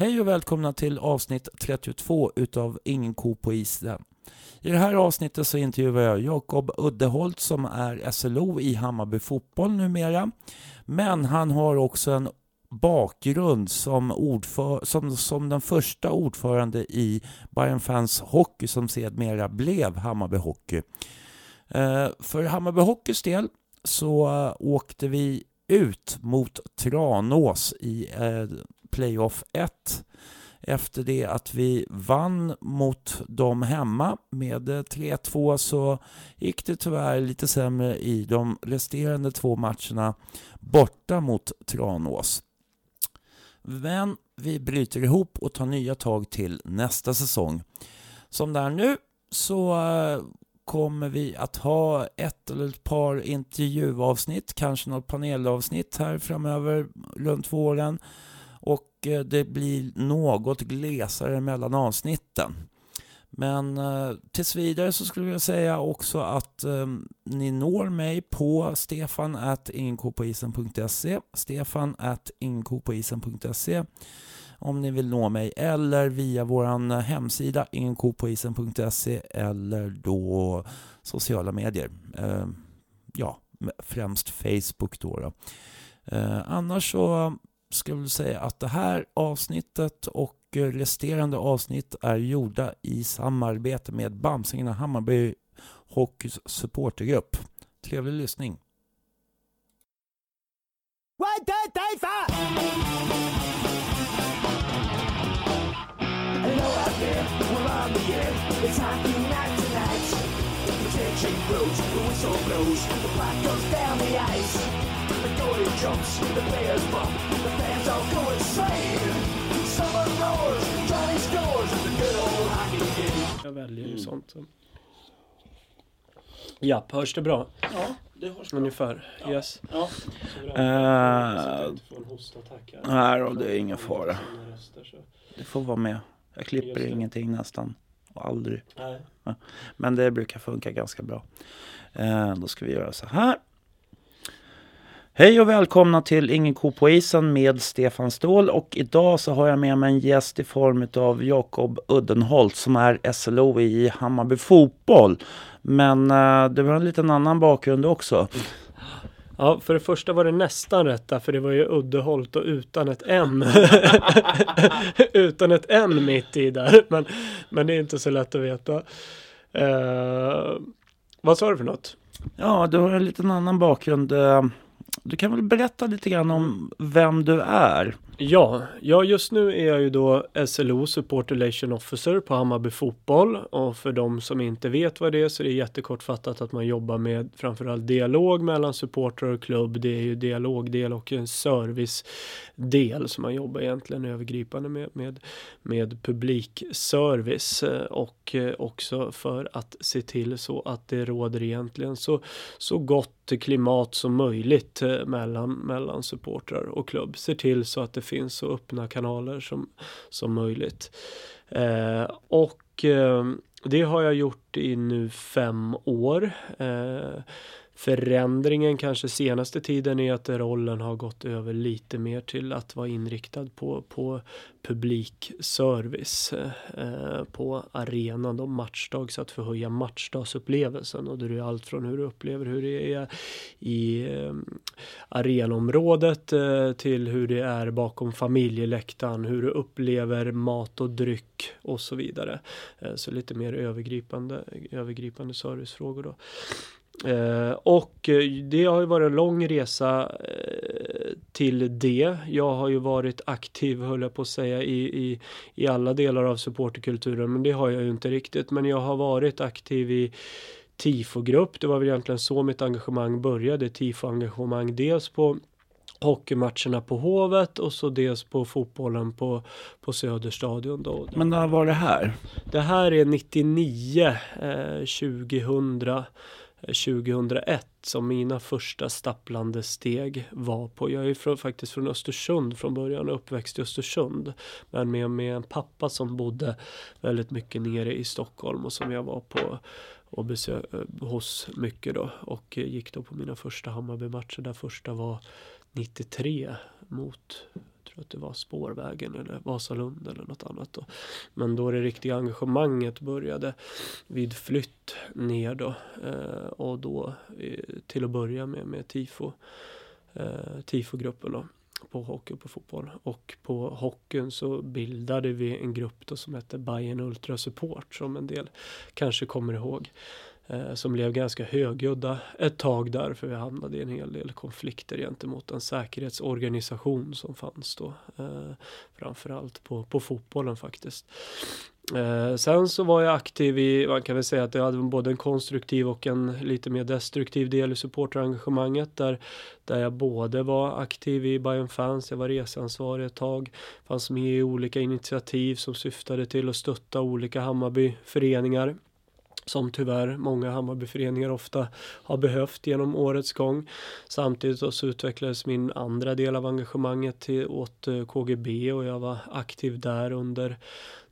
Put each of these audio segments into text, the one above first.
Hej och välkomna till avsnitt 32 utav Ingen ko på isen. I det här avsnittet så intervjuar jag Jakob Uddeholt som är SLO i Hammarby Fotboll numera. Men han har också en bakgrund som, ordför, som, som den första ordförande i Bayern Fans Hockey som sedermera blev Hammarby Hockey. Eh, för Hammarby Hockeys del så eh, åkte vi ut mot Tranås i eh, Playoff 1 efter det att vi vann mot dem hemma med 3-2 så gick det tyvärr lite sämre i de resterande två matcherna borta mot Tranås. Men vi bryter ihop och tar nya tag till nästa säsong. Som det är nu så eh, kommer vi att ha ett eller ett par intervjuavsnitt, kanske något panelavsnitt här framöver runt våren. Och eh, det blir något glesare mellan avsnitten. Men eh, tills vidare så skulle jag säga också att eh, ni når mig på stefan at ingenkopoisen.se stefan at om ni vill nå mig eller via vår hemsida ingenkopoisen.se eller då sociala medier. Eh, ja, främst Facebook då. då. Eh, annars så ska jag säga att det här avsnittet och resterande avsnitt är gjorda i samarbete med Bamsingarna Hammarby Hockeys supportergrupp. Trevlig lyssning! One, two, three, four! It's hockey night tonight. The tension grows, the whistle blows, the puck goes down the ice. Jumps, the players bump, the fans all go insane. Someone roars, Johnny scores, the good old hockey game. Jag väljer ju mm. sånt. Så. Ja, hörs det bra? Ja, det hörs bra. Ungefär, ja. yes. Ja, uh, nej då, det är ingen fara. Det får vara med. Jag klipper ingenting nästan aldrig. Nej. Men det brukar funka ganska bra. Eh, då ska vi göra så här. Hej och välkomna till Ingen ko på isen med Stefan Ståhl och idag så har jag med mig en gäst i form av Jakob Uddenholt som är SLO i Hammarby Fotboll. Men eh, det var en liten annan bakgrund också. Ja, för det första var det nästan rätt för det var ju Uddeholt och utan ett M. utan ett N mitt i där. Men, men det är inte så lätt att veta. Uh, vad sa du för något? Ja, du har en liten annan bakgrund. Uh du kan väl berätta lite grann om vem du är? Ja, ja just nu är jag ju då SLO Support Relation Officer på Hammarby Fotboll och för de som inte vet vad det är så är det jättekortfattat att man jobbar med framförallt dialog mellan supportrar och klubb. Det är ju dialogdel och en servicedel som man jobbar egentligen övergripande med, med, med publikservice och eh, också för att se till så att det råder egentligen så, så gott klimat som möjligt eh, mellan, mellan supportrar och klubb. Ser till så att det finns så öppna kanaler som, som möjligt. Eh, och eh, det har jag gjort i nu fem år. Eh, Förändringen kanske senaste tiden är att rollen har gått över lite mer till att vara inriktad på, på publikservice eh, på arenan då matchdag så att förhöja matchdagsupplevelsen och det är allt från hur du upplever hur det är i eh, arenområdet eh, till hur det är bakom familjeläktaren, hur du upplever mat och dryck och så vidare. Eh, så lite mer övergripande, övergripande servicefrågor då. Eh, och eh, det har ju varit en lång resa eh, till det. Jag har ju varit aktiv, höll jag på att säga, i, i, i alla delar av supporterkulturen, men det har jag ju inte riktigt. Men jag har varit aktiv i tifogrupp. Det var väl egentligen så mitt engagemang började. Tifo-engagemang dels på hockeymatcherna på Hovet och så dels på fotbollen på, på Söderstadion. Då. Men när var det här? Det här är 99, eh, 2000. 2001 som mina första stapplande steg var på. Jag är från, faktiskt från Östersund från början, uppväxt i Östersund. Men med, med en pappa som bodde väldigt mycket nere i Stockholm och som jag var på och besök, eh, hos mycket då. Och gick då på mina första Hammarby-matcher där första var 93 mot tror att det var Spårvägen eller Vasalund eller något annat då. Men då det riktiga engagemanget började vid flytt ner då eh, och då eh, till att börja med med tifo eh, tifogruppen då på hockey och på fotboll. Och på hockeyn så bildade vi en grupp då som hette Bayern Ultra Support som en del kanske kommer ihåg. Eh, som blev ganska högljudda ett tag där för vi hamnade i en hel del konflikter gentemot en säkerhetsorganisation som fanns då. Eh, framförallt på, på fotbollen faktiskt. Eh, sen så var jag aktiv i, man kan väl säga att jag hade både en konstruktiv och en lite mer destruktiv del i supporterengagemanget där, där jag både var aktiv i Bayern Fans, jag var reseansvarig ett tag, fanns med i olika initiativ som syftade till att stötta olika Hammarbyföreningar som tyvärr många Hammarbyföreningar ofta har behövt genom årets gång. Samtidigt så utvecklades min andra del av engagemanget till, åt eh, KGB och jag var aktiv där under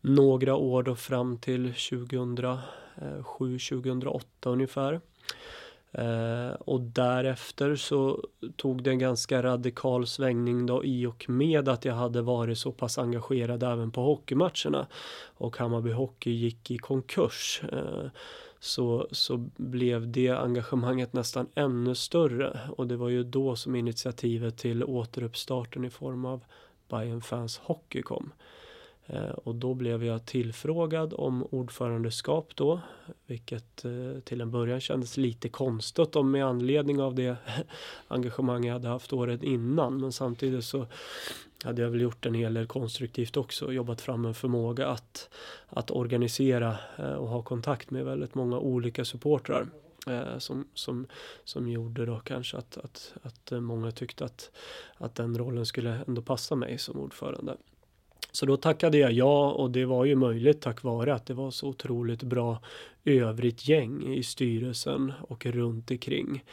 några år då fram till 2007-2008 ungefär. Eh, och därefter så tog det en ganska radikal svängning då i och med att jag hade varit så pass engagerad även på hockeymatcherna och Hammarby Hockey gick i konkurs. Eh, så, så blev det engagemanget nästan ännu större och det var ju då som initiativet till återuppstarten i form av Bayern Fans Hockey kom. Eh, och då blev jag tillfrågad om ordförandeskap då, vilket eh, till en början kändes lite konstigt om med anledning av det engagemang jag hade haft året innan. Men samtidigt så hade jag väl gjort en hel del konstruktivt också, jobbat fram en förmåga att, att organisera eh, och ha kontakt med väldigt många olika supportrar. Som, som, som gjorde då kanske att, att, att många tyckte att, att den rollen skulle ändå passa mig som ordförande. Så då tackade jag ja och det var ju möjligt tack vare att det var så otroligt bra övrigt gäng i styrelsen och runt omkring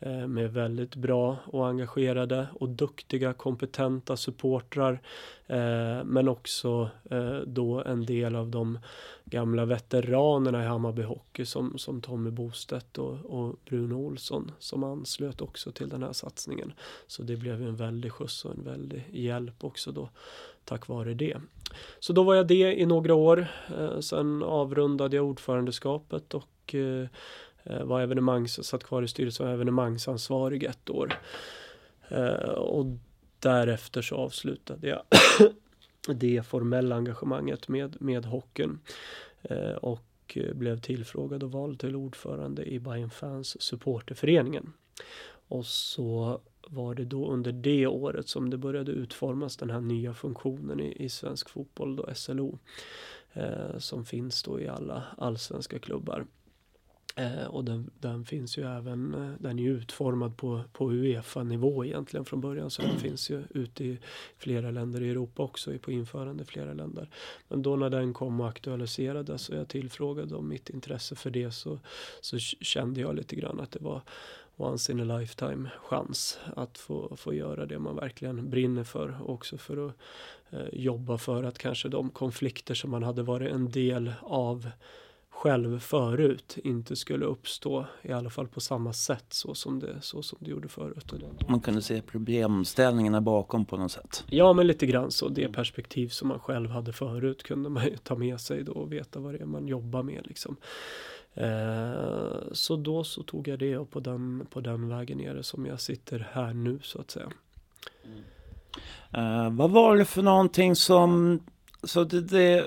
eh, med väldigt bra och engagerade och duktiga kompetenta supportrar eh, men också eh, då en del av de gamla veteranerna i Hammarby Hockey som, som Tommy Bostedt och, och Bruno Olsson som anslöt också till den här satsningen. Så det blev en väldig skjuts och en väldig hjälp också då tack vare det. Så då var jag det i några år. Eh, sen avrundade jag ordförandeskapet och eh, eh, var evenemangs, satt kvar i styrelsen som evenemangsansvarig ett år. Och därefter så avslutade jag det formella engagemanget med, med hockeyn. Och blev tillfrågad och vald till ordförande i Bayern Fans supporterföreningen. Och så var det då under det året som det började utformas den här nya funktionen i, i svensk fotboll, då SLO, eh, som finns då i alla allsvenska klubbar. Eh, och den, den, finns ju även, eh, den är utformad på, på Uefa-nivå egentligen från början så den finns ju ute i flera länder i Europa också, på införande i flera länder. Men då när den kom och aktualiserades och jag tillfrågade om mitt intresse för det så, så kände jag lite grann att det var once in a lifetime chans att få, få göra det man verkligen brinner för och också för att eh, jobba för att kanske de konflikter som man hade varit en del av själv förut inte skulle uppstå i alla fall på samma sätt så som det, så som det gjorde förut. Man kunde se problemställningarna bakom på något sätt? Ja, men lite grann så. Det perspektiv som man själv hade förut kunde man ju ta med sig då och veta vad det är man jobbar med liksom. Eh, så då så tog jag det på den, på den vägen nere som jag sitter här nu så att säga. Uh, vad var det för någonting som, så det, det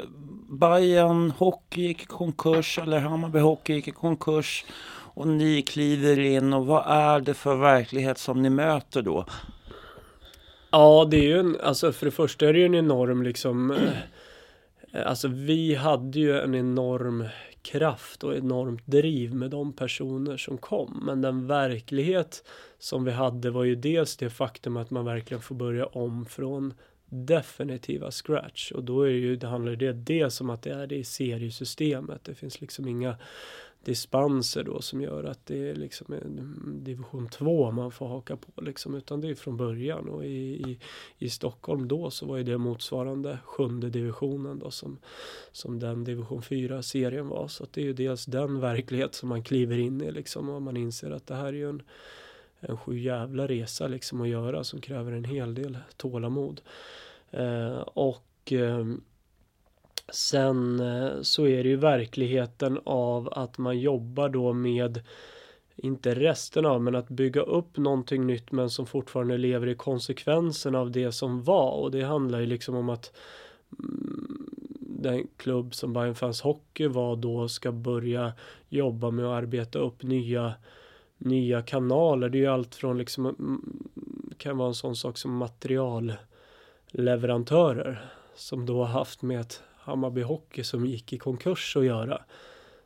Bayern Hockey gick i konkurs eller Hammarby Hockey gick i konkurs och ni kliver in och vad är det för verklighet som ni möter då? Ja, det är ju en, alltså för det första är det ju en enorm liksom, eh, Eh, alltså vi hade ju en enorm kraft och enormt driv med de personer som kom. Men den verklighet som vi hade var ju dels det faktum att man verkligen får börja om från definitiva scratch och då är det ju, det handlar det dels om att det är det i seriesystemet. Det finns liksom inga dispenser då som gör att det är liksom division 2 man får haka på liksom utan det är från början och i, i, i Stockholm då så var ju det motsvarande sjunde divisionen då som, som den division 4 serien var så att det är ju dels den verklighet som man kliver in i liksom och man inser att det här är ju en en sju jävla resa liksom att göra som kräver en hel del tålamod. Eh, och eh, sen eh, så är det ju verkligheten av att man jobbar då med inte resten av, men att bygga upp någonting nytt men som fortfarande lever i konsekvenserna av det som var. Och det handlar ju liksom om att mm, den klubb som Bayern Fans Hockey var då ska börja jobba med att arbeta upp nya nya kanaler. Det är ju allt från liksom mm, kan vara en sån sak som materialleverantörer som då har haft med ett Hammarby Hockey som gick i konkurs att göra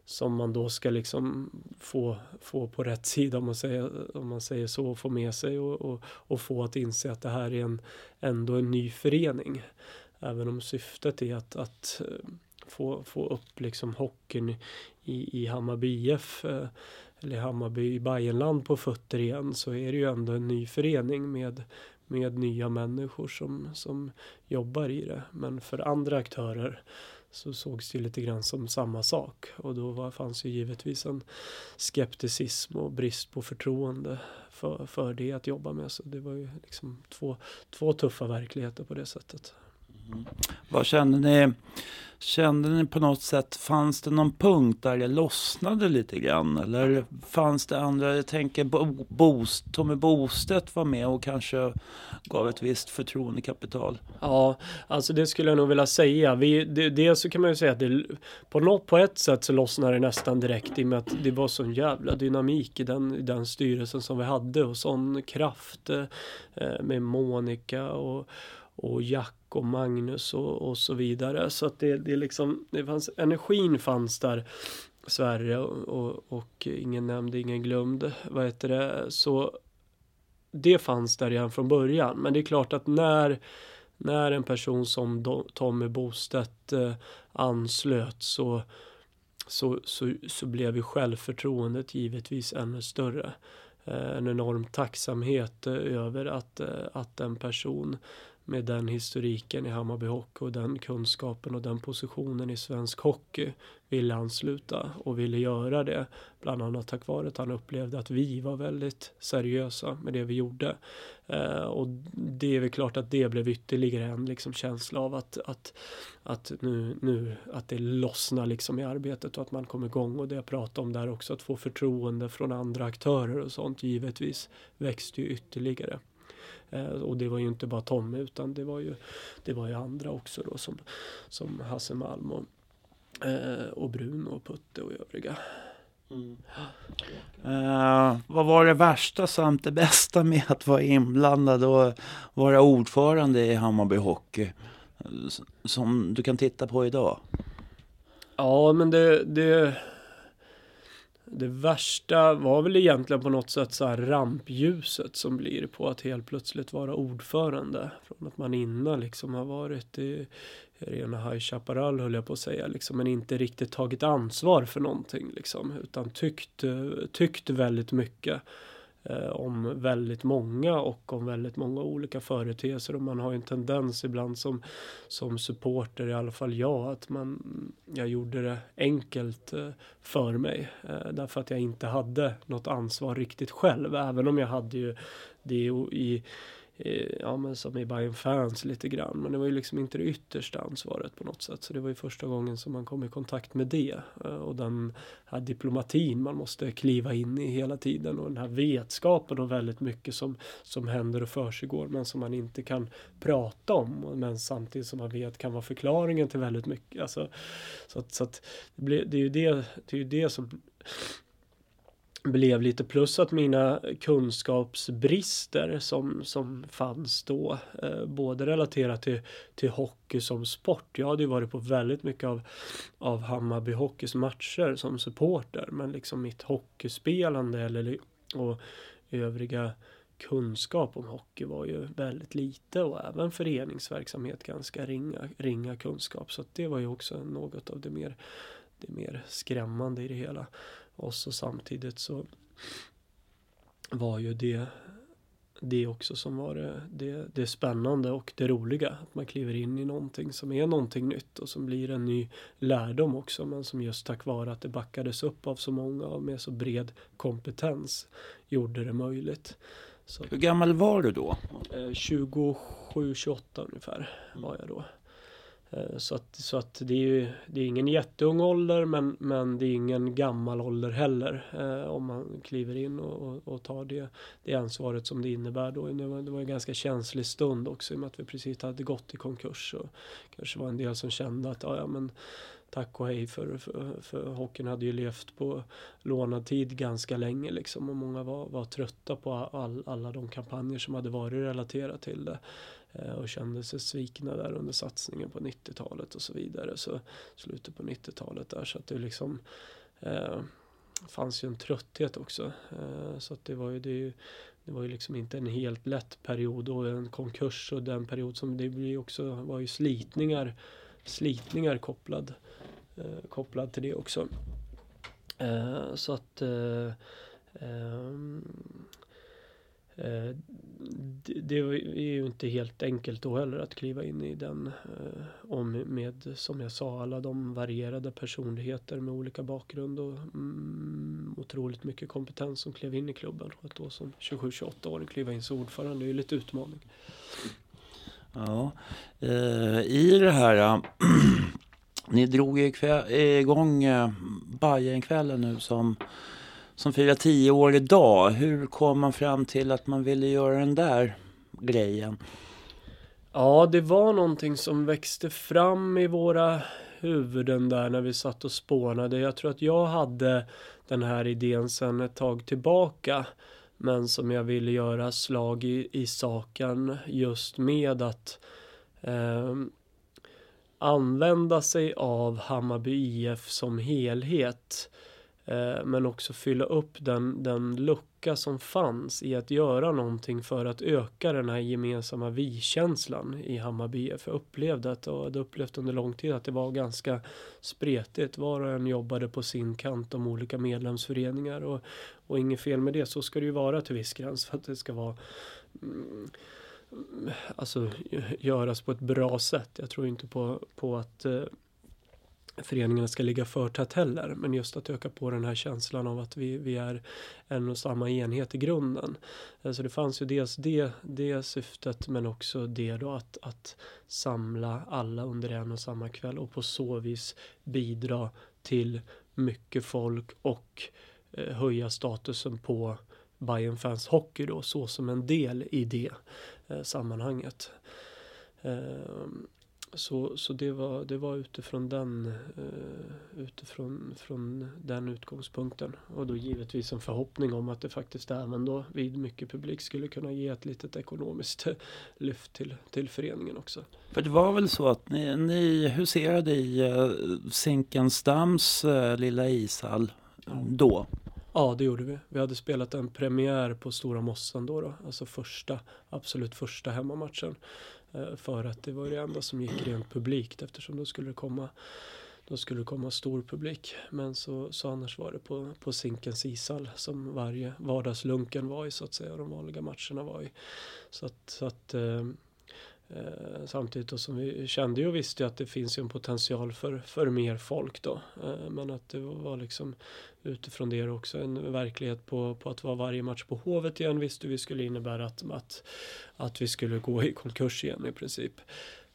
som man då ska liksom få, få på rätt sida om man säger, om man säger så och få med sig och, och, och få att inse att det här är en, ändå en ny förening. Även om syftet är att, att eh, få, få upp liksom hockeyn i, i Hammarby IF eh, eller Hammarby i Bayernland på fötter igen så är det ju ändå en ny förening med, med nya människor som, som jobbar i det. Men för andra aktörer så sågs det lite grann som samma sak och då var, fanns ju givetvis en skepticism och brist på förtroende för, för det att jobba med. Så det var ju liksom två, två tuffa verkligheter på det sättet. Mm. Vad känner ni? Kände ni på något sätt, fanns det någon punkt där det lossnade lite grann? Eller fanns det andra, jag tänker Boost, Tommy Bostedt var med och kanske gav ett visst förtroendekapital. Ja, alltså det skulle jag nog vilja säga. Vi, det, dels så kan man ju säga att det, på, något, på ett sätt så lossnade det nästan direkt i och med att det var sån jävla dynamik i den, i den styrelsen som vi hade och sån kraft eh, med Monica och och Jack och Magnus och, och så vidare. Så att det, det liksom, det fanns, energin fanns där. Sverre och, och, och ingen nämnd, ingen glömd. Vad heter det? Så det fanns där redan från början. Men det är klart att när, när en person som Tommy Bostedt eh, anslöt så, så, så, så blev ju självförtroendet givetvis ännu större. Eh, en enorm tacksamhet eh, över att, eh, att en person med den historiken i Hammarby Hockey och den kunskapen och den positionen i svensk hockey ville ansluta och ville göra det. Bland annat tack vare att han upplevde att vi var väldigt seriösa med det vi gjorde. Eh, och det är väl klart att det blev ytterligare en liksom känsla av att, att, att nu, nu att det lossnar liksom i arbetet och att man kommer igång och det jag pratade om där också att få förtroende från andra aktörer och sånt givetvis växte ju ytterligare. Eh, och det var ju inte bara Tommy utan det var ju, det var ju andra också då som, som Hasse Malm och, eh, och Bruno och Putte och övriga. Mm. Uh, vad var det värsta samt det bästa med att vara inblandad och vara ordförande i Hammarby Hockey? Som du kan titta på idag? Ja, men det, det, det värsta var väl egentligen på något sätt så här rampljuset som blir på att helt plötsligt vara ordförande. Från att man innan liksom har varit i rena High Chaparral höll jag på att säga liksom, men inte riktigt tagit ansvar för någonting liksom, utan tyckt, eh, tyckt väldigt mycket Eh, om väldigt många och om väldigt många olika företeelser. Och man har ju en tendens ibland som, som supporter, i alla fall jag, att man, jag gjorde det enkelt eh, för mig eh, därför att jag inte hade något ansvar riktigt själv, även om jag hade ju det i ja men som i Bayern fans lite grann. Men det var ju liksom inte det yttersta ansvaret på något sätt. Så det var ju första gången som man kom i kontakt med det. Eh, och den här diplomatin man måste kliva in i hela tiden. Och den här vetskapen om väldigt mycket som, som händer och försiggår men som man inte kan prata om. Men samtidigt som man vet kan vara förklaringen till väldigt mycket. Alltså, så att, så att det, blir, det är ju det, det, är ju det som blev lite plus att mina kunskapsbrister som, som fanns då, eh, både relaterat till, till hockey som sport. Jag hade ju varit på väldigt mycket av, av Hammarby Hockeys matcher som supporter, men liksom mitt hockeyspelande eller, och övriga kunskap om hockey var ju väldigt lite och även föreningsverksamhet ganska ringa, ringa kunskap. Så det var ju också något av det mer, det mer skrämmande i det hela. Och så samtidigt så var ju det det också som var det, det, det spännande och det roliga. Att man kliver in i någonting som är någonting nytt och som blir en ny lärdom också. Men som just tack vare att det backades upp av så många och med så bred kompetens gjorde det möjligt. Så, Hur gammal var du då? 27-28 eh, ungefär var jag då. Eh, så att, så att det är ju det är ingen jätteung ålder men, men det är ingen gammal ålder heller eh, om man kliver in och, och, och, tar det, det ansvaret som det innebär då. Det var, det var en ganska känslig stund också i och med att vi precis hade gått i konkurs och kanske var en del som kände att ja, ja men tack och hej för, för, för hockeyn hade ju levt på lånad tid ganska länge liksom och många var, var trötta på all, alla de kampanjer som hade varit relaterat till det. Eh, och kände sig svikna där under satsningen på 90-talet och så vidare. Så slutet på 90-talet där så att det liksom eh, fanns ju en trötthet också. Eh, så att det var ju det, det var ju liksom inte en helt lätt period och en konkurs och den period som det blir också var ju slitningar slitningar kopplad eh, kopplad till det också. Eh, så att eh, Eh, Eh, det, är ju inte helt enkelt då heller att kliva in i den eh, om med, som jag sa, alla de varierade personligheter med olika bakgrund och mm, otroligt mycket kompetens som klev in i klubben. Och att då som 27-28-åring kliva in som ordförande är ju lite utmaning. Ja, eh, i det här ni drog ju igång eh, Bajenkvällen nu som som firar tio år idag. Hur kom man fram till att man ville göra den där grejen? Ja, det var någonting som växte fram i våra huvuden där när vi satt och spånade. Jag tror att jag hade den här idén sedan ett tag tillbaka. Men som jag ville göra slag i, i saken just med att eh, använda sig av Hammarby IF som helhet Eh, Eh, men också fylla upp den, den lucka som fanns i att göra någonting för att öka den här gemensamma vi-känslan i Hammarby. För jag upplevde att, och hade upplevt under lång tid att det var ganska spretigt. Var och en jobbade på sin kant om olika medlemsföreningar och, och inget fel med det. Så ska det ju vara till viss gräns för att det ska vara mm, alltså göras på ett bra sätt. Jag tror inte på, på att eh, föreningarna ska ligga för tätt heller. Men just att öka på den här känslan av att vi, vi är en och samma enhet i grunden. Eh, så det fanns ju dels det, det syftet men också det då att, att samla alla under en och samma kväll och på så vis bidra till mycket folk och eh, höja statusen på Bayern fans hockey då så som en del i det eh, sammanhanget. Eh, så, så det, var, det var utifrån den, uh, utifrån från den utgångspunkten. Och då givetvis en förhoppning om att det faktiskt även då vid mycket publik skulle kunna ge ett litet ekonomiskt lyft till, till föreningen också. För det var väl så att ni, ni huserade i uh, Zinkensdamms uh, lilla ishall då? Ja, det gjorde vi. Vi hade spelat en premiär på Stora Mossan då, då alltså första, absolut första hemmamatchen. Eh, för att det var det enda som gick rent publikt eftersom då skulle det komma då skulle det komma stor publik. Men så, så annars var det på, på Zinkens ishall som varje vardagslunken var i så att säga och de vanliga matcherna var i. Så att, så att eh, eh, samtidigt som vi kände och visste att det finns en potential för, för mer folk då. Eh, men att det var liksom utifrån det också en verklighet på, på att vara varje match på Hovet igen visste vi skulle innebära att, att, att vi skulle gå i konkurs igen i princip.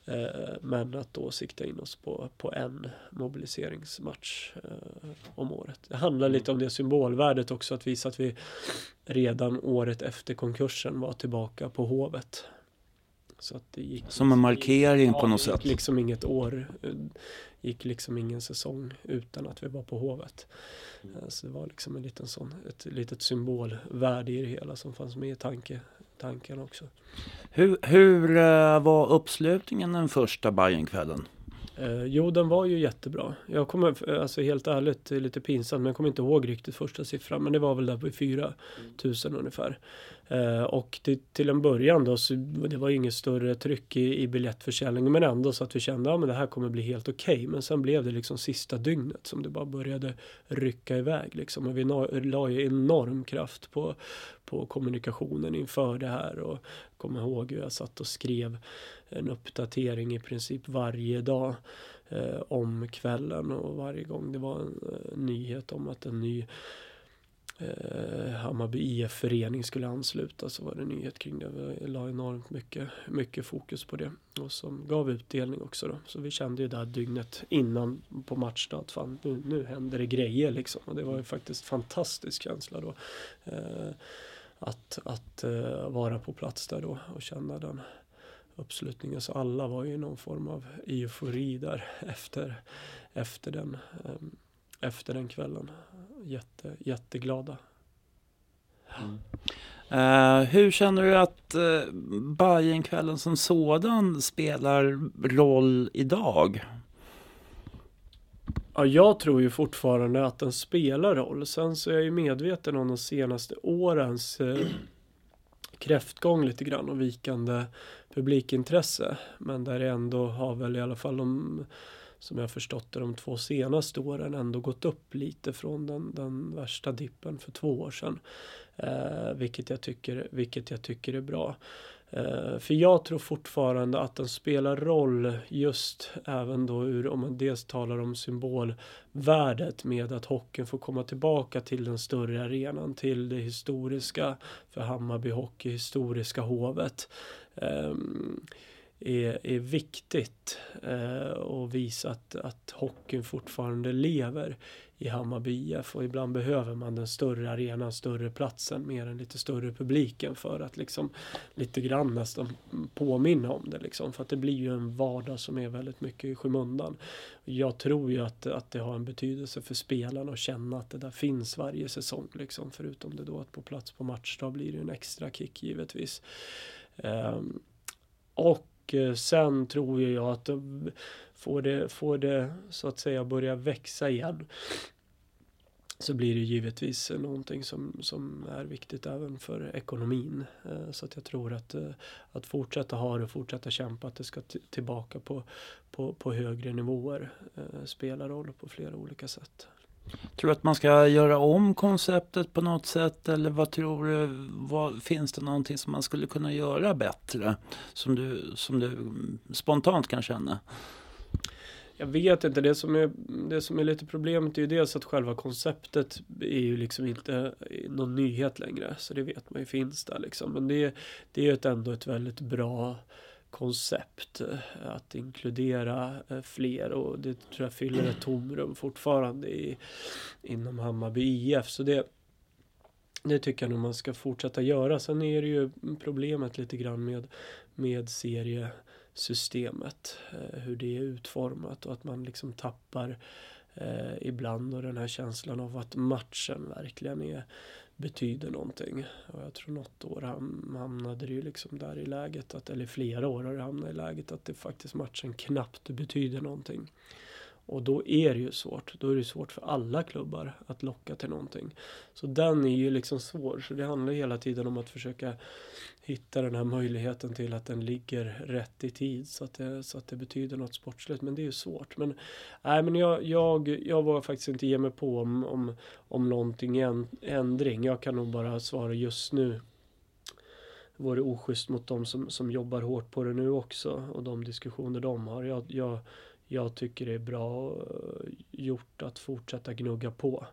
Eh, men att då sikta in oss på, på en mobiliseringsmatch eh, om året. Det handlar lite om det symbolvärdet också att visa att vi redan året efter konkursen var tillbaka på Hovet. Så att det gick, Som en markering ja, på något sätt? liksom inget år, eh, gick liksom ingen säsong utan att vi var på Hovet. Mm. Eh, så det var liksom en liten sån, ett litet symbolvärde i det hela som fanns med i tanke, tanken också. Hur, hur uh, var uppslutningen den första Bajenkvällen? Eh, jo, den var ju jättebra. Jag kommer, alltså helt ärligt, det är lite pinsamt, men jag kommer inte ihåg riktigt första siffran. Men det var väl där på 4 000 ungefär. Eh, och till, till en början då, så det var inget större tryck i, i biljettförsäljningen. Men ändå så att vi kände, ja men det här kommer bli helt okej. Okay. Men sen blev det liksom sista dygnet som det bara började rycka iväg liksom. Och vi la ju enorm kraft på, på kommunikationen inför det här. Och kommer ihåg hur jag satt och skrev en uppdatering i princip varje dag eh, om kvällen och varje gång det var en eh, nyhet om att en ny eh, Hammarby IF-förening skulle ansluta så var det nyhet kring det. Vi la enormt mycket, mycket fokus på det och som gav utdelning också då. Så vi kände ju det här dygnet innan på matchdag att fan nu, nu händer det grejer liksom. Och det var ju faktiskt fantastisk känsla då. Eh, att att eh, vara på plats där då och känna den uppslutningen. Så alla var ju i någon form av eufori där efter, efter, den, ehm, efter den kvällen. Jätte, jätteglada. Mm. Uh, hur känner du att uh, Bajenkvällen som sådan spelar roll idag? Ja, jag tror ju fortfarande att den spelar roll. Sen så är jag ju medveten om de senaste årens eh, kräftgång lite grann och vikande publikintresse. Men där det ändå har väl i alla fall de, som jag förstått det, de två senaste åren ändå gått upp lite från den, den värsta dippen för två år sedan. Eh, vilket, jag tycker, vilket jag tycker är bra. Eh, för jag tror fortfarande att den spelar roll just även då ur, om man dels talar om symbolvärdet med att hockeyn får komma tillbaka till den större arenan, till det historiska för Hammarby Hockey, historiska hovet. Um, är, är viktigt eh, och visa att, att hockeyn fortfarande lever i Hammarby IF och ibland behöver man den större arenan, större platsen, mer än lite större publiken för att liksom lite grann nästan påminna om det liksom. För att det blir ju en vardag som är väldigt mycket i skymundan. Jag tror ju att, att det har en betydelse för spelarna att känna att det där finns varje säsong liksom. Förutom det då att på plats på matchdag blir det en extra kick givetvis. Um, och och eh, sen tror jag att får det, får det så att säga börja växa igen så blir det givetvis någonting som, som är viktigt även för ekonomin. Eh, så att jag tror att, eh, att fortsätta ha det och fortsätta kämpa att det ska tillbaka på, på, på högre nivåer spelar roll på flera olika sätt. Tror du att man ska göra om konceptet på något sätt eller vad tror du? Vad, finns det någonting som man skulle kunna göra bättre som du, som du spontant kan känna? Jag vet inte, det som är, det som är lite problemet är ju dels att själva konceptet är ju liksom inte någon nyhet längre. Så det vet man ju finns där liksom. Men det, det är ju ändå ett väldigt bra koncept eh, att inkludera eh, fler och det tror jag fyller ett tomrum fortfarande i, inom Hammarby IF. Så det, det tycker jag nog man ska fortsätta göra. Sen är det ju problemet lite grann med, med seriesystemet. Eh, hur det är utformat och att man liksom tappar eh, ibland och den här känslan av att matchen verkligen är betyder någonting. Och jag tror något år hamnade det ju liksom där i läget, att, eller flera år har det hamnat i läget att det faktiskt matchen knappt betyder någonting. Och då är det ju svårt. Då är det svårt för alla klubbar att locka till någonting. Så den är ju liksom svår. Så det handlar hela tiden om att försöka hitta den här möjligheten till att den ligger rätt i tid så att det, så att det betyder något sportsligt. Men det är ju svårt. Men, nej, men jag, jag, jag vågar faktiskt inte ge mig på om, om, om någonting är ändring. Jag kan nog bara svara just nu det vore oschysst mot de som, som jobbar hårt på det nu också och de diskussioner de har. Jag, jag, jag tycker det är bra eh, gjort att fortsätta gnugga på.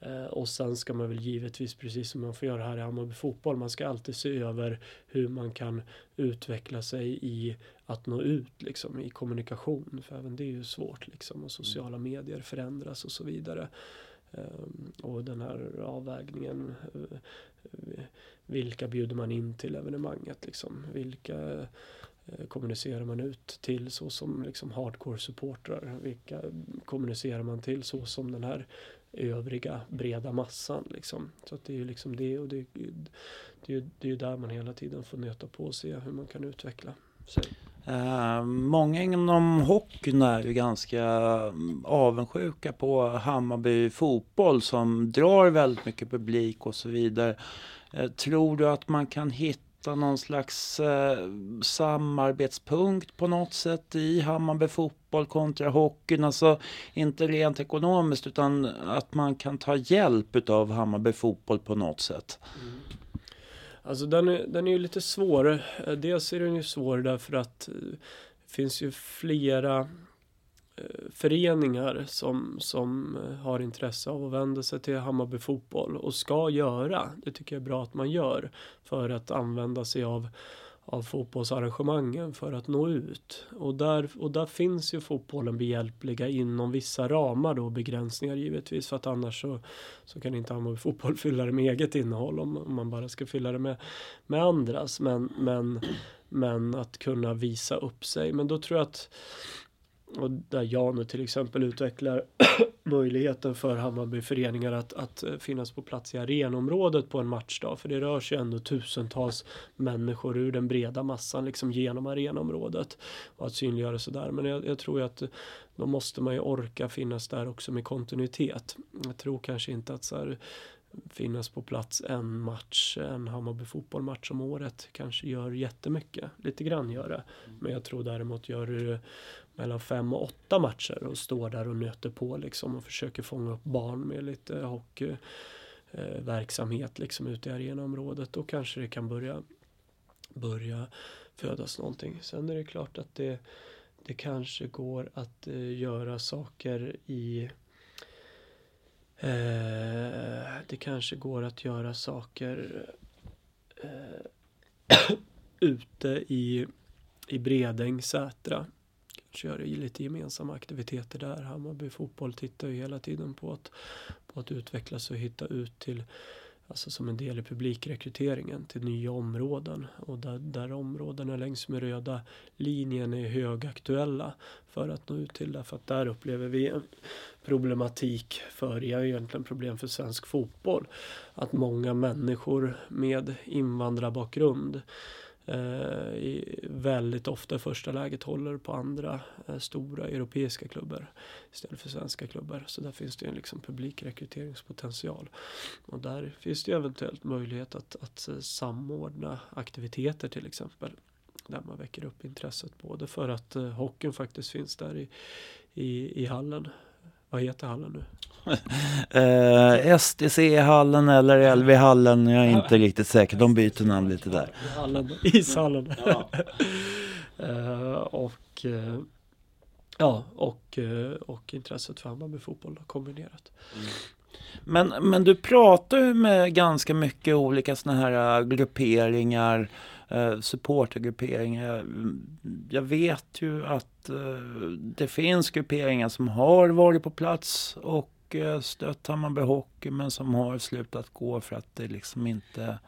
Eh, och sen ska man väl givetvis, precis som man får göra här i Hammarby fotboll, man ska alltid se över hur man kan utveckla sig i att nå ut liksom, i kommunikation. För även det är ju svårt liksom, och sociala medier förändras och så vidare. Eh, och den här avvägningen, vilka bjuder man in till evenemanget liksom? Vilka Eh, kommunicerar man ut till så som liksom hardcore-supportrar? Vilka kommunicerar man till så som den här övriga breda massan? Liksom? Så att det är ju liksom det och det, det, är det är ju där man hela tiden får nöta på och se hur man kan utveckla sig. Uh, många inom hockeyn är ju ganska mm, avundsjuka på Hammarby fotboll som drar väldigt mycket publik och så vidare. Uh, tror du att man kan hitta någon slags eh, samarbetspunkt på något sätt i Hammarby fotboll kontra hockeyn? Alltså inte rent ekonomiskt utan att man kan ta hjälp av Hammarby fotboll på något sätt. Mm. Alltså den är, den är ju lite svår. Eh, dels är den ju svår därför att eh, det finns ju flera Eh, föreningar som, som eh, har intresse av att vända sig till Hammarby fotboll och ska göra. Det tycker jag är bra att man gör för att använda sig av av fotbollsarrangemangen för att nå ut. Och där, och där finns ju fotbollen behjälpliga inom vissa ramar då, begränsningar givetvis, för att annars så, så kan inte Hammarby fotboll fylla det med eget innehåll om, om man bara ska fylla det med, med andras. Men, men, men att kunna visa upp sig. Men då tror jag att och där jag nu till exempel utvecklar möjligheten för Hammarbyföreningar att, att eh, finnas på plats i arenområdet på en matchdag. För det rör sig ändå tusentals människor ur den breda massan liksom genom arenområdet. Och att synliggöra sådär. Men jag, jag tror att då måste man ju orka finnas där också med kontinuitet. Jag tror kanske inte att så här, finnas på plats en match, en Hammarby fotbollmatch om året kanske gör jättemycket. Lite grann gör det. Men jag tror däremot gör det mellan fem och åtta matcher och står där och nöter på liksom och försöker fånga upp barn med lite hockeyverksamhet eh, liksom ute i arenaområdet. Då kanske det kan börja, börja födas någonting. Sen är det klart att det, det kanske går att eh, göra saker i eh, det kanske går att göra saker eh, ute i, i Bredäng, Sätra kör lite gemensamma aktiviteter där. Hammarby fotboll tittar ju hela tiden på att, på att utvecklas och hitta ut till Alltså som en del i publikrekryteringen till nya områden och där, där områdena längs med röda linjen är högaktuella för att nå ut till därför att där upplever vi en problematik för, ja egentligen problem för svensk fotboll. Att många människor med invandrarbakgrund Eh, väldigt ofta i första läget håller på andra eh, stora europeiska klubbar istället för svenska klubbar. Så där finns det en liksom publikrekryteringspotential. Och där finns det eventuellt möjlighet att, att eh, samordna aktiviteter till exempel. Där man väcker upp intresset både för att eh, hockeyn faktiskt finns där i, i, i hallen. Vad heter hallen nu? eh, STC-hallen eller LV-hallen, jag är inte riktigt säker. De byter namn lite där. Hallen, ishallen. Ja. eh, och eh, ja, och, eh, och intresset för Hammarby fotboll kombinerat. Mm. Men, men du pratar ju med ganska mycket olika sådana här äh, grupperingar, eh, supportergrupperingar. Jag vet ju att eh, det finns grupperingar som har varit på plats och eh, stött Hammarby Hockey men som har slutat gå för att det liksom inte...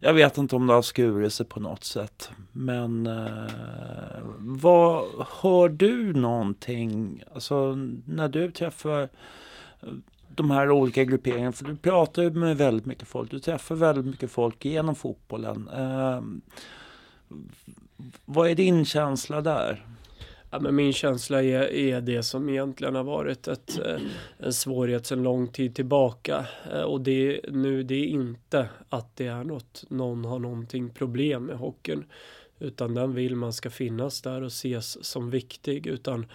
Jag vet inte om det har skurit sig på något sätt. Men eh, vad hör du någonting? Alltså när du träffar de här olika grupperingarna. För du pratar ju med väldigt mycket folk. Du träffar väldigt mycket folk genom fotbollen. Eh, vad är din känsla där? Ja, men min känsla är, är det som egentligen har varit ett, eh, en svårighet sedan lång tid tillbaka. Eh, och det, nu, det är inte att det är något, någon har någonting problem med hockeyn. Utan den vill man ska finnas där och ses som viktig. Utan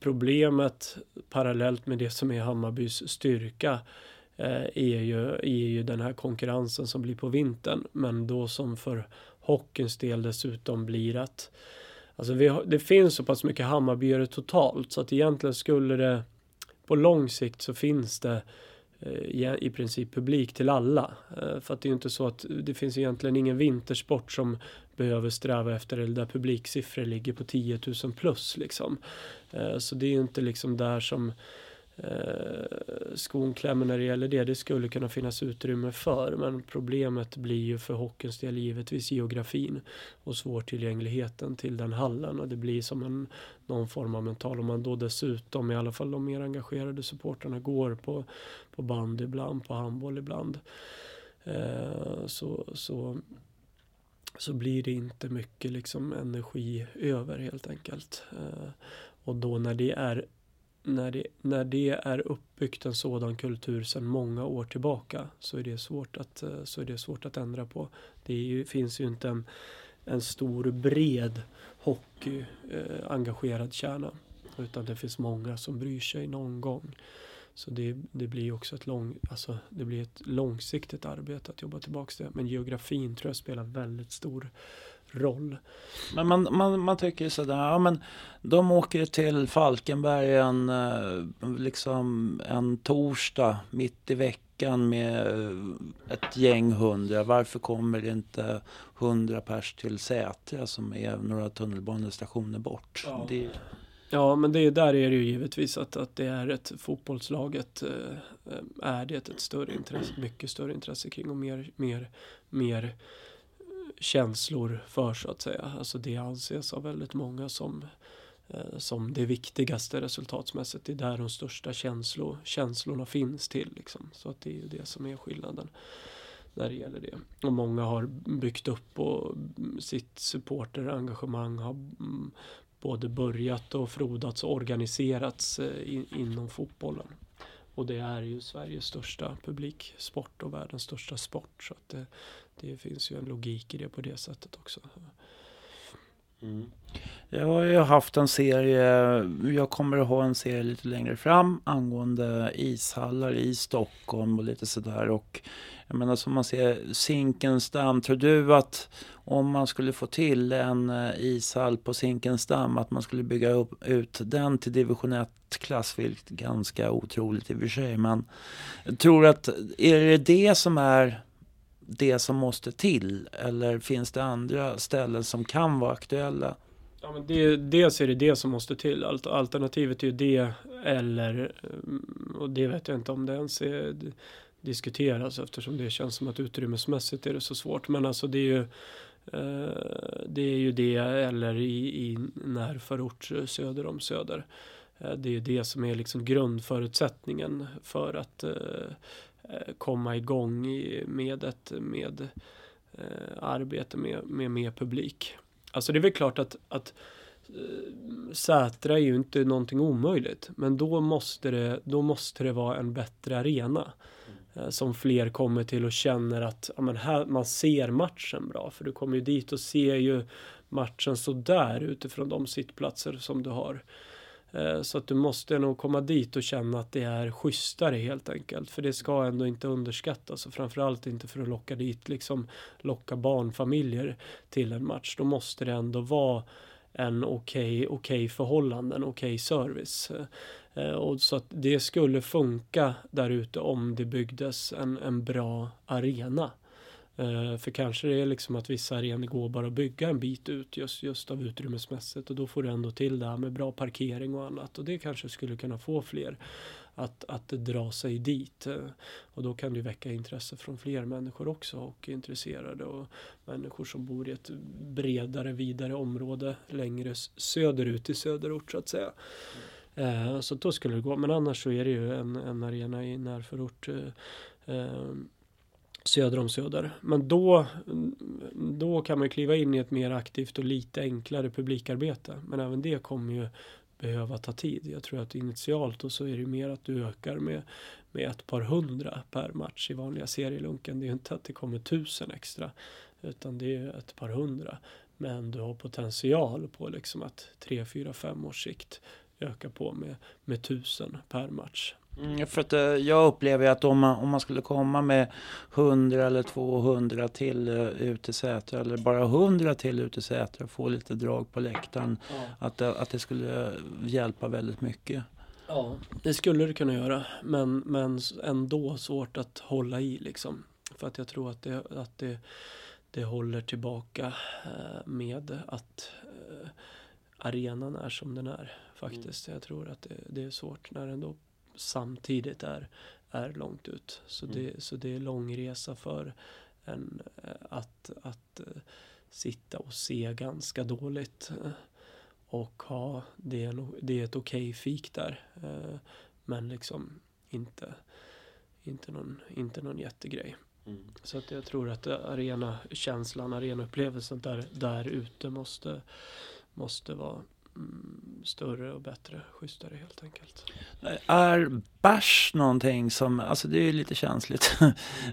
problemet parallellt med det som är Hammarbys styrka eh, är, ju, är ju den här konkurrensen som blir på vintern. Men då som för hockeyns del dessutom blir att Alltså har, det finns så pass mycket Hammarbyare totalt så att egentligen skulle det på lång sikt så finns det Eh, i princip publik till alla. Eh, för att det är ju inte så att det finns egentligen ingen vintersport som behöver sträva efter eller där publiksiffror ligger på 10 000 plus liksom. Eh, så det är ju inte liksom där som eh, skon klämmer när det gäller det. Det skulle kunna finnas utrymme för men problemet blir ju för hockeyns del givetvis geografin och svårtillgängligheten till den hallen och det blir som en någon form av mental. Om man då dessutom, i alla fall de mer engagerade supporterna går på, på band ibland, på handboll ibland. Eh, så, så så blir det inte mycket liksom energi över helt enkelt. Eh, och då när det är när det, när det är uppbyggt en sådan kultur sedan många år tillbaka så är det svårt att, eh, så är det svårt att ändra på. Det ju, finns ju inte en, en stor bred hockey eh, engagerad kärna utan det finns många som bryr sig någon gång. Så det, det blir också ett, lång, alltså det blir ett långsiktigt arbete att jobba tillbaka det. Men geografin tror jag spelar väldigt stor roll. Men man, man, man tycker sådär, ja men de åker till Falkenberg en, eh, liksom en torsdag mitt i veckan med eh, ett gäng hundra. Varför kommer det inte hundra pers till Sätra som är några tunnelbanestationer bort? Ja. Det, Ja, men det, där är det ju givetvis att, att det är ett fotbollslaget eh, är det ett större intresse, mycket större intresse kring och mer, mer, mer känslor för så att säga. Alltså det anses av väldigt många som, eh, som det viktigaste resultatsmässigt. Det är där de största känslo, känslorna finns till. Liksom. Så att det är ju det som är skillnaden när det gäller det. Och många har byggt upp och sitt supporterengagemang har mm, både börjat och frodats och organiserats eh, in, inom fotbollen. Och det är ju Sveriges största publiksport och världens största sport. Så att det, det finns ju en logik i det på det sättet också. Mm. Jag har ju haft en serie, jag kommer att ha en serie lite längre fram angående ishallar i Stockholm och lite sådär. Och jag menar som man ser Zinkensdamm, tror du att om man skulle få till en eh, ishall på Zinkensdamm att man skulle bygga upp, ut den till division 1-klass, vilket är ganska otroligt i och för sig. Men jag tror att, är det det som är det som måste till? Eller finns det andra ställen som kan vara aktuella? Ja, men det, dels är det det som måste till. Alternativet är ju det eller, eh, och det vet jag inte om det ens är, diskuteras eftersom det känns som att utrymmesmässigt är det så svårt. Men alltså det är ju eh, det är ju det eller i, i närförort söder om Söder. Eh, det är ju det som är liksom grundförutsättningen för att Eh, komma igång med ett med, eh, arbete med, med mer publik. Alltså det är väl klart att, att eh, Sätra är ju inte någonting omöjligt. Men då måste det, då måste det vara en bättre arena. Mm. Som fler kommer till och känner att ja, men här, man ser matchen bra. För du kommer ju dit och ser ju matchen sådär utifrån de sittplatser som du har. Eh, så att du måste nog komma dit och känna att det är schysstare helt enkelt. För det ska ändå inte underskattas och framförallt inte för att locka dit, liksom locka barnfamiljer till en match. Då måste det ändå vara en okej, okay, okay förhållanden, okej okay service. Eh, och så att det skulle funka där ute om det byggdes en, en bra arena. Eh, för kanske det är liksom att vissa arenor går bara att bygga en bit ut just, just av utrymmesmässigt och då får du ändå till det här med bra parkering och annat och det kanske skulle kunna få fler att, att dra sig dit. Eh, och då kan det väcka intresse från fler människor också och intresserade och människor som bor i ett bredare, vidare område längre söderut i söderort så att säga. Eh, så då skulle det gå, men annars så är det ju en, en arena i närförort söder om Söder. Men då, då kan man kliva in i ett mer aktivt och lite enklare publikarbete. Men även det kommer ju behöva ta tid. Jag tror att initialt och så är det mer att du ökar med, med ett par hundra per match i vanliga serielunken. Det är ju inte att det kommer tusen extra utan det är ett par hundra. Men du har potential på liksom att tre, fyra, fem års sikt öka på med, med tusen per match. Mm, för att eh, jag upplever att om man, om man skulle komma med 100 eller 200 till uh, ut i Sätra eller bara 100 till ut i Sätra och få lite drag på läktaren. Ja. Att, att det skulle hjälpa väldigt mycket. Ja, det skulle det kunna göra. Men, men ändå svårt att hålla i liksom. För att jag tror att det, att det, det håller tillbaka med att arenan är som den är faktiskt. Mm. Jag tror att det, det är svårt när ändå samtidigt är, är långt ut. Så, mm. det, så det är lång resa för en eh, att, att uh, sitta och se ganska dåligt. Uh, och ha, det är, det är ett okej okay fik där. Men liksom inte, inte, någon, inte någon jättegrej. Mm. Så att jag tror att arenakänslan, arenaupplevelsen där, där ute måste, måste vara större och bättre, schysstare helt enkelt. Är bärs någonting som, alltså det är ju lite känsligt.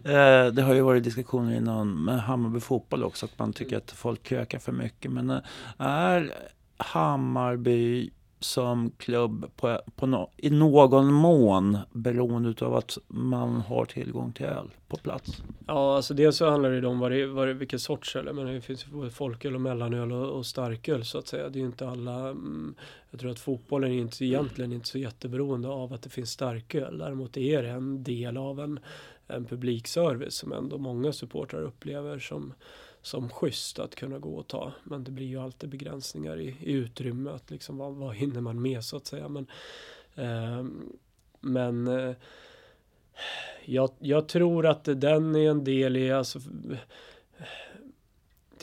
Eh, det har ju varit diskussioner inom Hammarby fotboll också, att man tycker att folk krökar för mycket. Men eh, är Hammarby som klubb på, på no, i någon mån beroende av att man har tillgång till öl på plats? Ja, alltså dels så handlar det om vad det, vad det, vilken sorts öl. Men det finns både folköl och mellanöl och, och starköl så att säga. Det är ju inte alla. Mm, jag tror att fotbollen är inte, egentligen inte så jätteberoende av att det finns starköl. Däremot är det en del av en, en publikservice som ändå många supportrar upplever som som schysst att kunna gå och ta. Men det blir ju alltid begränsningar i, i utrymme. Att liksom, vad, vad hinner man med så att säga. Men, eh, men eh, jag, jag, tror att den är en del i, alltså,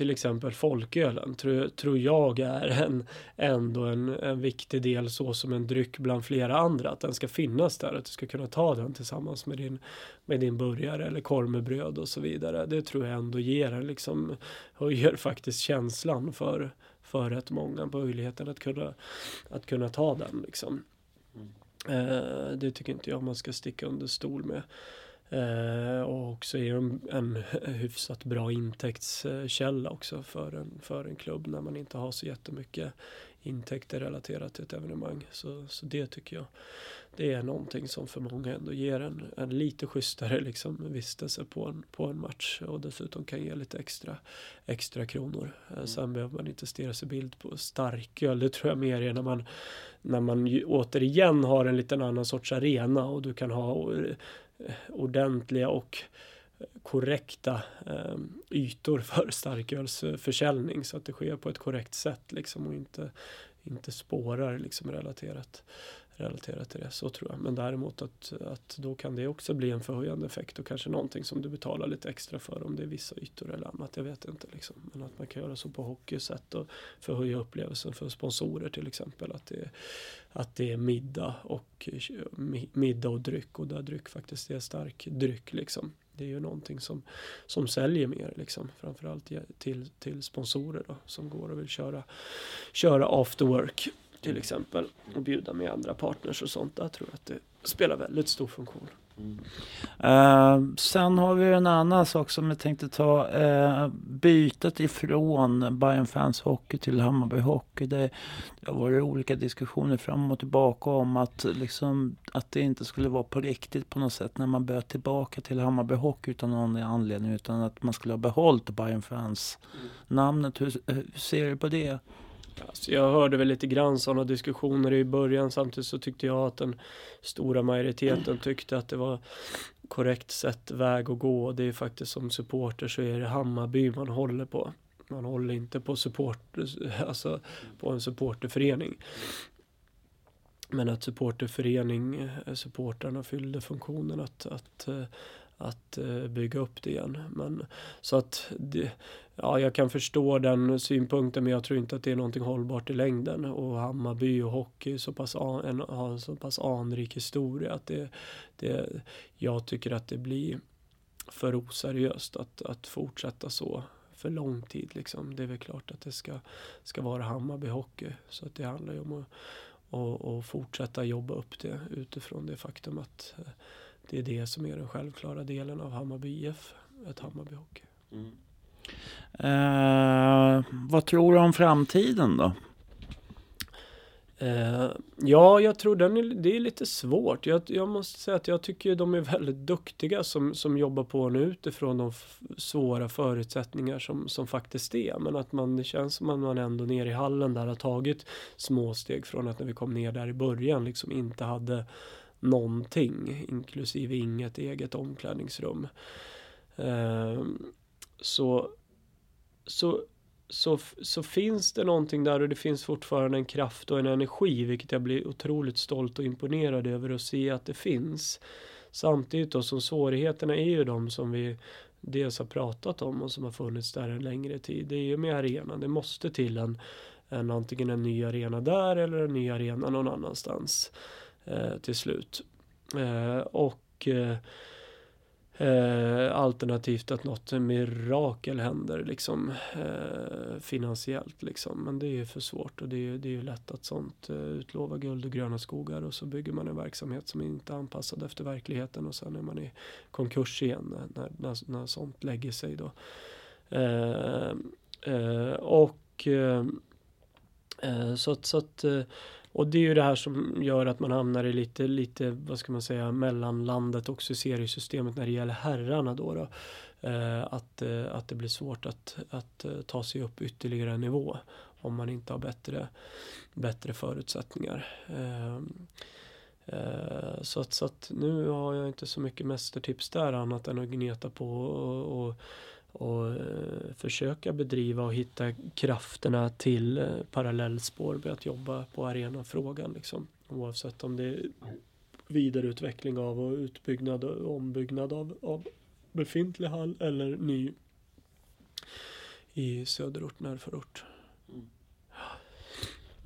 till exempel folkölen tror, tror jag är en, ändå en, en viktig del så som en dryck bland flera andra. Att den ska finnas där, att du ska kunna ta den tillsammans med din, med din burgare eller korv med bröd och så vidare. Det tror jag ändå ger en liksom, höjer faktiskt känslan för, för rätt många, möjligheten att kunna, att kunna ta den liksom. Mm. Eh, det tycker inte jag man ska sticka under stol med. Eh, och också är en, en hyfsat bra intäktskälla också för en, för en klubb när man inte har så jättemycket intäkter relaterat till ett evenemang. Så, så det tycker jag det är någonting som för många ändå ger en, en lite schysstare liksom, vistelse på en, på en match och dessutom kan ge lite extra, extra kronor. Eh, mm. Sen behöver man inte stirra sig bild på starköl. Det tror jag mer är när man, när man återigen har en liten annan sorts arena och du kan ha ordentliga och eh, korrekta eh, ytor för starkölsförsäljning så att det sker på ett korrekt sätt liksom och inte, inte spårar liksom relaterat, relaterat till det. Så tror jag. Men däremot att, att då kan det också bli en förhöjande effekt och kanske någonting som du betalar lite extra för om det är vissa ytor eller annat. Jag vet inte liksom. Men att man kan göra så på hockeysätt och förhöja upplevelsen för sponsorer till exempel. Att det, att det är middag och middag och dryck och där dryck faktiskt är stark dryck liksom. Det är ju någonting som, som säljer mer liksom. Framförallt till, till sponsorer då, som går och vill köra, köra after work till exempel och bjuda med andra partners och sånt. Där tror jag att det spelar väldigt stor funktion. Mm. Uh, sen har vi en annan sak som jag tänkte ta. Uh, bytet ifrån Bayern Fans Hockey till Hammarby Hockey. Det, det har varit olika diskussioner fram och tillbaka om att, liksom, att det inte skulle vara på riktigt på något sätt när man böt tillbaka till Hammarby Hockey utan någon anledning. Utan att man skulle ha behållit Bayern Fans-namnet. Hur, hur ser du på det? Alltså jag hörde väl lite grann sådana diskussioner i början samtidigt så tyckte jag att den stora majoriteten tyckte att det var korrekt sätt väg att gå. Det är faktiskt som supporter så är det Hammarby man håller på. Man håller inte på support, alltså på en supporterförening. Men att supporterförening, eh, supportrarna fyllde funktionen att, att eh, att eh, bygga upp det igen. Men, så att det, ja, jag kan förstå den synpunkten men jag tror inte att det är någonting hållbart i längden. Och Hammarby och hockey så pass an, har en så pass anrik historia att det, det, jag tycker att det blir för oseriöst att, att fortsätta så för lång tid. Liksom. Det är väl klart att det ska, ska vara Hammarby hockey. Så att det handlar ju om att och, och fortsätta jobba upp det utifrån det faktum att det är det som är den självklara delen av Hammarby IF, ett Hammarby Hockey. Mm. Eh, vad tror du om framtiden då? Eh, ja, jag tror den är, det är lite svårt. Jag, jag, måste säga att jag tycker de är väldigt duktiga som, som jobbar på nu utifrån de svåra förutsättningar som, som faktiskt är. Men att man, det känns som att man ändå nere i hallen där har tagit små steg från att när vi kom ner där i början liksom inte hade någonting, inklusive inget eget omklädningsrum. Eh, så, så, så, så finns det någonting där och det finns fortfarande en kraft och en energi, vilket jag blir otroligt stolt och imponerad över att se att det finns. Samtidigt då som svårigheterna är ju de som vi dels har pratat om och som har funnits där en längre tid. Det är ju med arenan. Det måste till en, en antingen en ny arena där eller en ny arena någon annanstans eh, till slut. Eh, och eh, alternativt att något mirakel händer liksom eh, finansiellt liksom. Men det är ju för svårt och det är, det är lätt att sånt eh, utlova guld och gröna skogar och så bygger man en verksamhet som inte är anpassad efter verkligheten och sen är man i konkurs igen när, när, när sånt lägger sig då. Eh, och så att, så att och det är ju det här som gör att man hamnar i lite, lite vad ska man säga, mellanlandet också i seriesystemet när det gäller herrarna då. då. Eh, att, eh, att det blir svårt att, att eh, ta sig upp ytterligare en nivå om man inte har bättre, bättre förutsättningar. Ehm, eh, så, att, så att nu har jag inte så mycket mästertips där annat än att gneta på och, och och eh, försöka bedriva och hitta krafterna till eh, parallellspår med att jobba på arenafrågan. Liksom. Oavsett om det är vidareutveckling av och utbyggnad och ombyggnad av, av befintlig hall eller ny i söderort, närförort. Mm.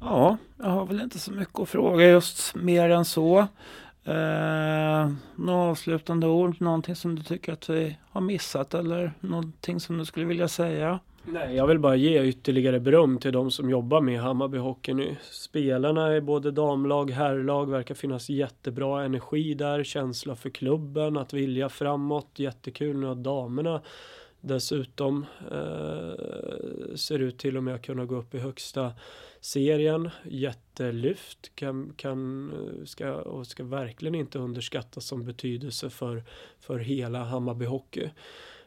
Ja, jag har väl inte så mycket att fråga just mer än så. Eh, några avslutande ord? Någonting som du tycker att vi har missat eller någonting som du skulle vilja säga? Nej, jag vill bara ge ytterligare beröm till de som jobbar med Hammarby Hockey nu. Spelarna i både damlag, och herrlag verkar finnas jättebra energi där, känsla för klubben, att vilja framåt. Jättekul nu att damerna dessutom eh, ser ut till och med att kunna gå upp i högsta serien. Jättelyft kan, kan, eh, ska, och ska verkligen inte underskattas som betydelse för, för hela Hammarby Hockey.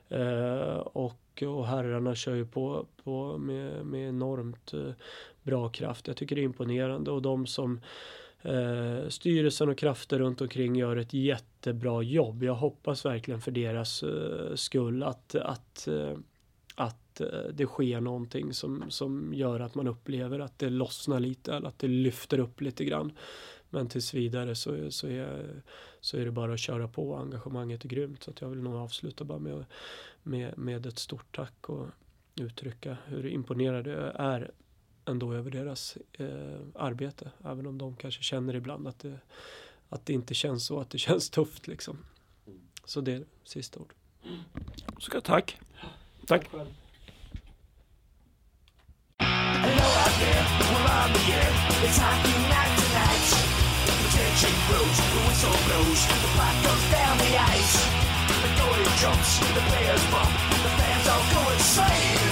Eh, och, och herrarna kör ju på, på med, med enormt eh, bra kraft. Jag tycker det är imponerande och de som eh, styrelsen och krafter runt omkring gör ett jättebra jobb. Jag hoppas verkligen för deras eh, skull att, att eh, att eh, det sker någonting som, som gör att man upplever att det lossnar lite eller att det lyfter upp lite grann. Men tills vidare så, så, är, så är det bara att köra på. Engagemanget är grymt. Så att jag vill nog avsluta bara med, med, med ett stort tack och uttrycka hur imponerade jag är ändå över deras eh, arbete. Även om de kanske känner ibland att det, att det inte känns så, att det känns tufft liksom. Så det är sista ord. Ska tack. Tack. come again. It's hockey night tonight. The tension grows, the whistle blows, the puck goes down the ice. The goalie jumps, the players bump, the fans all go insane.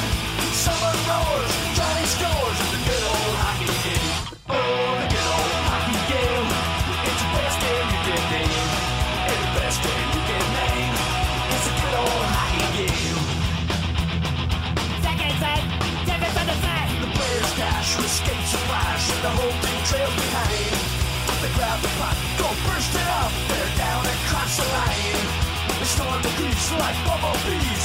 The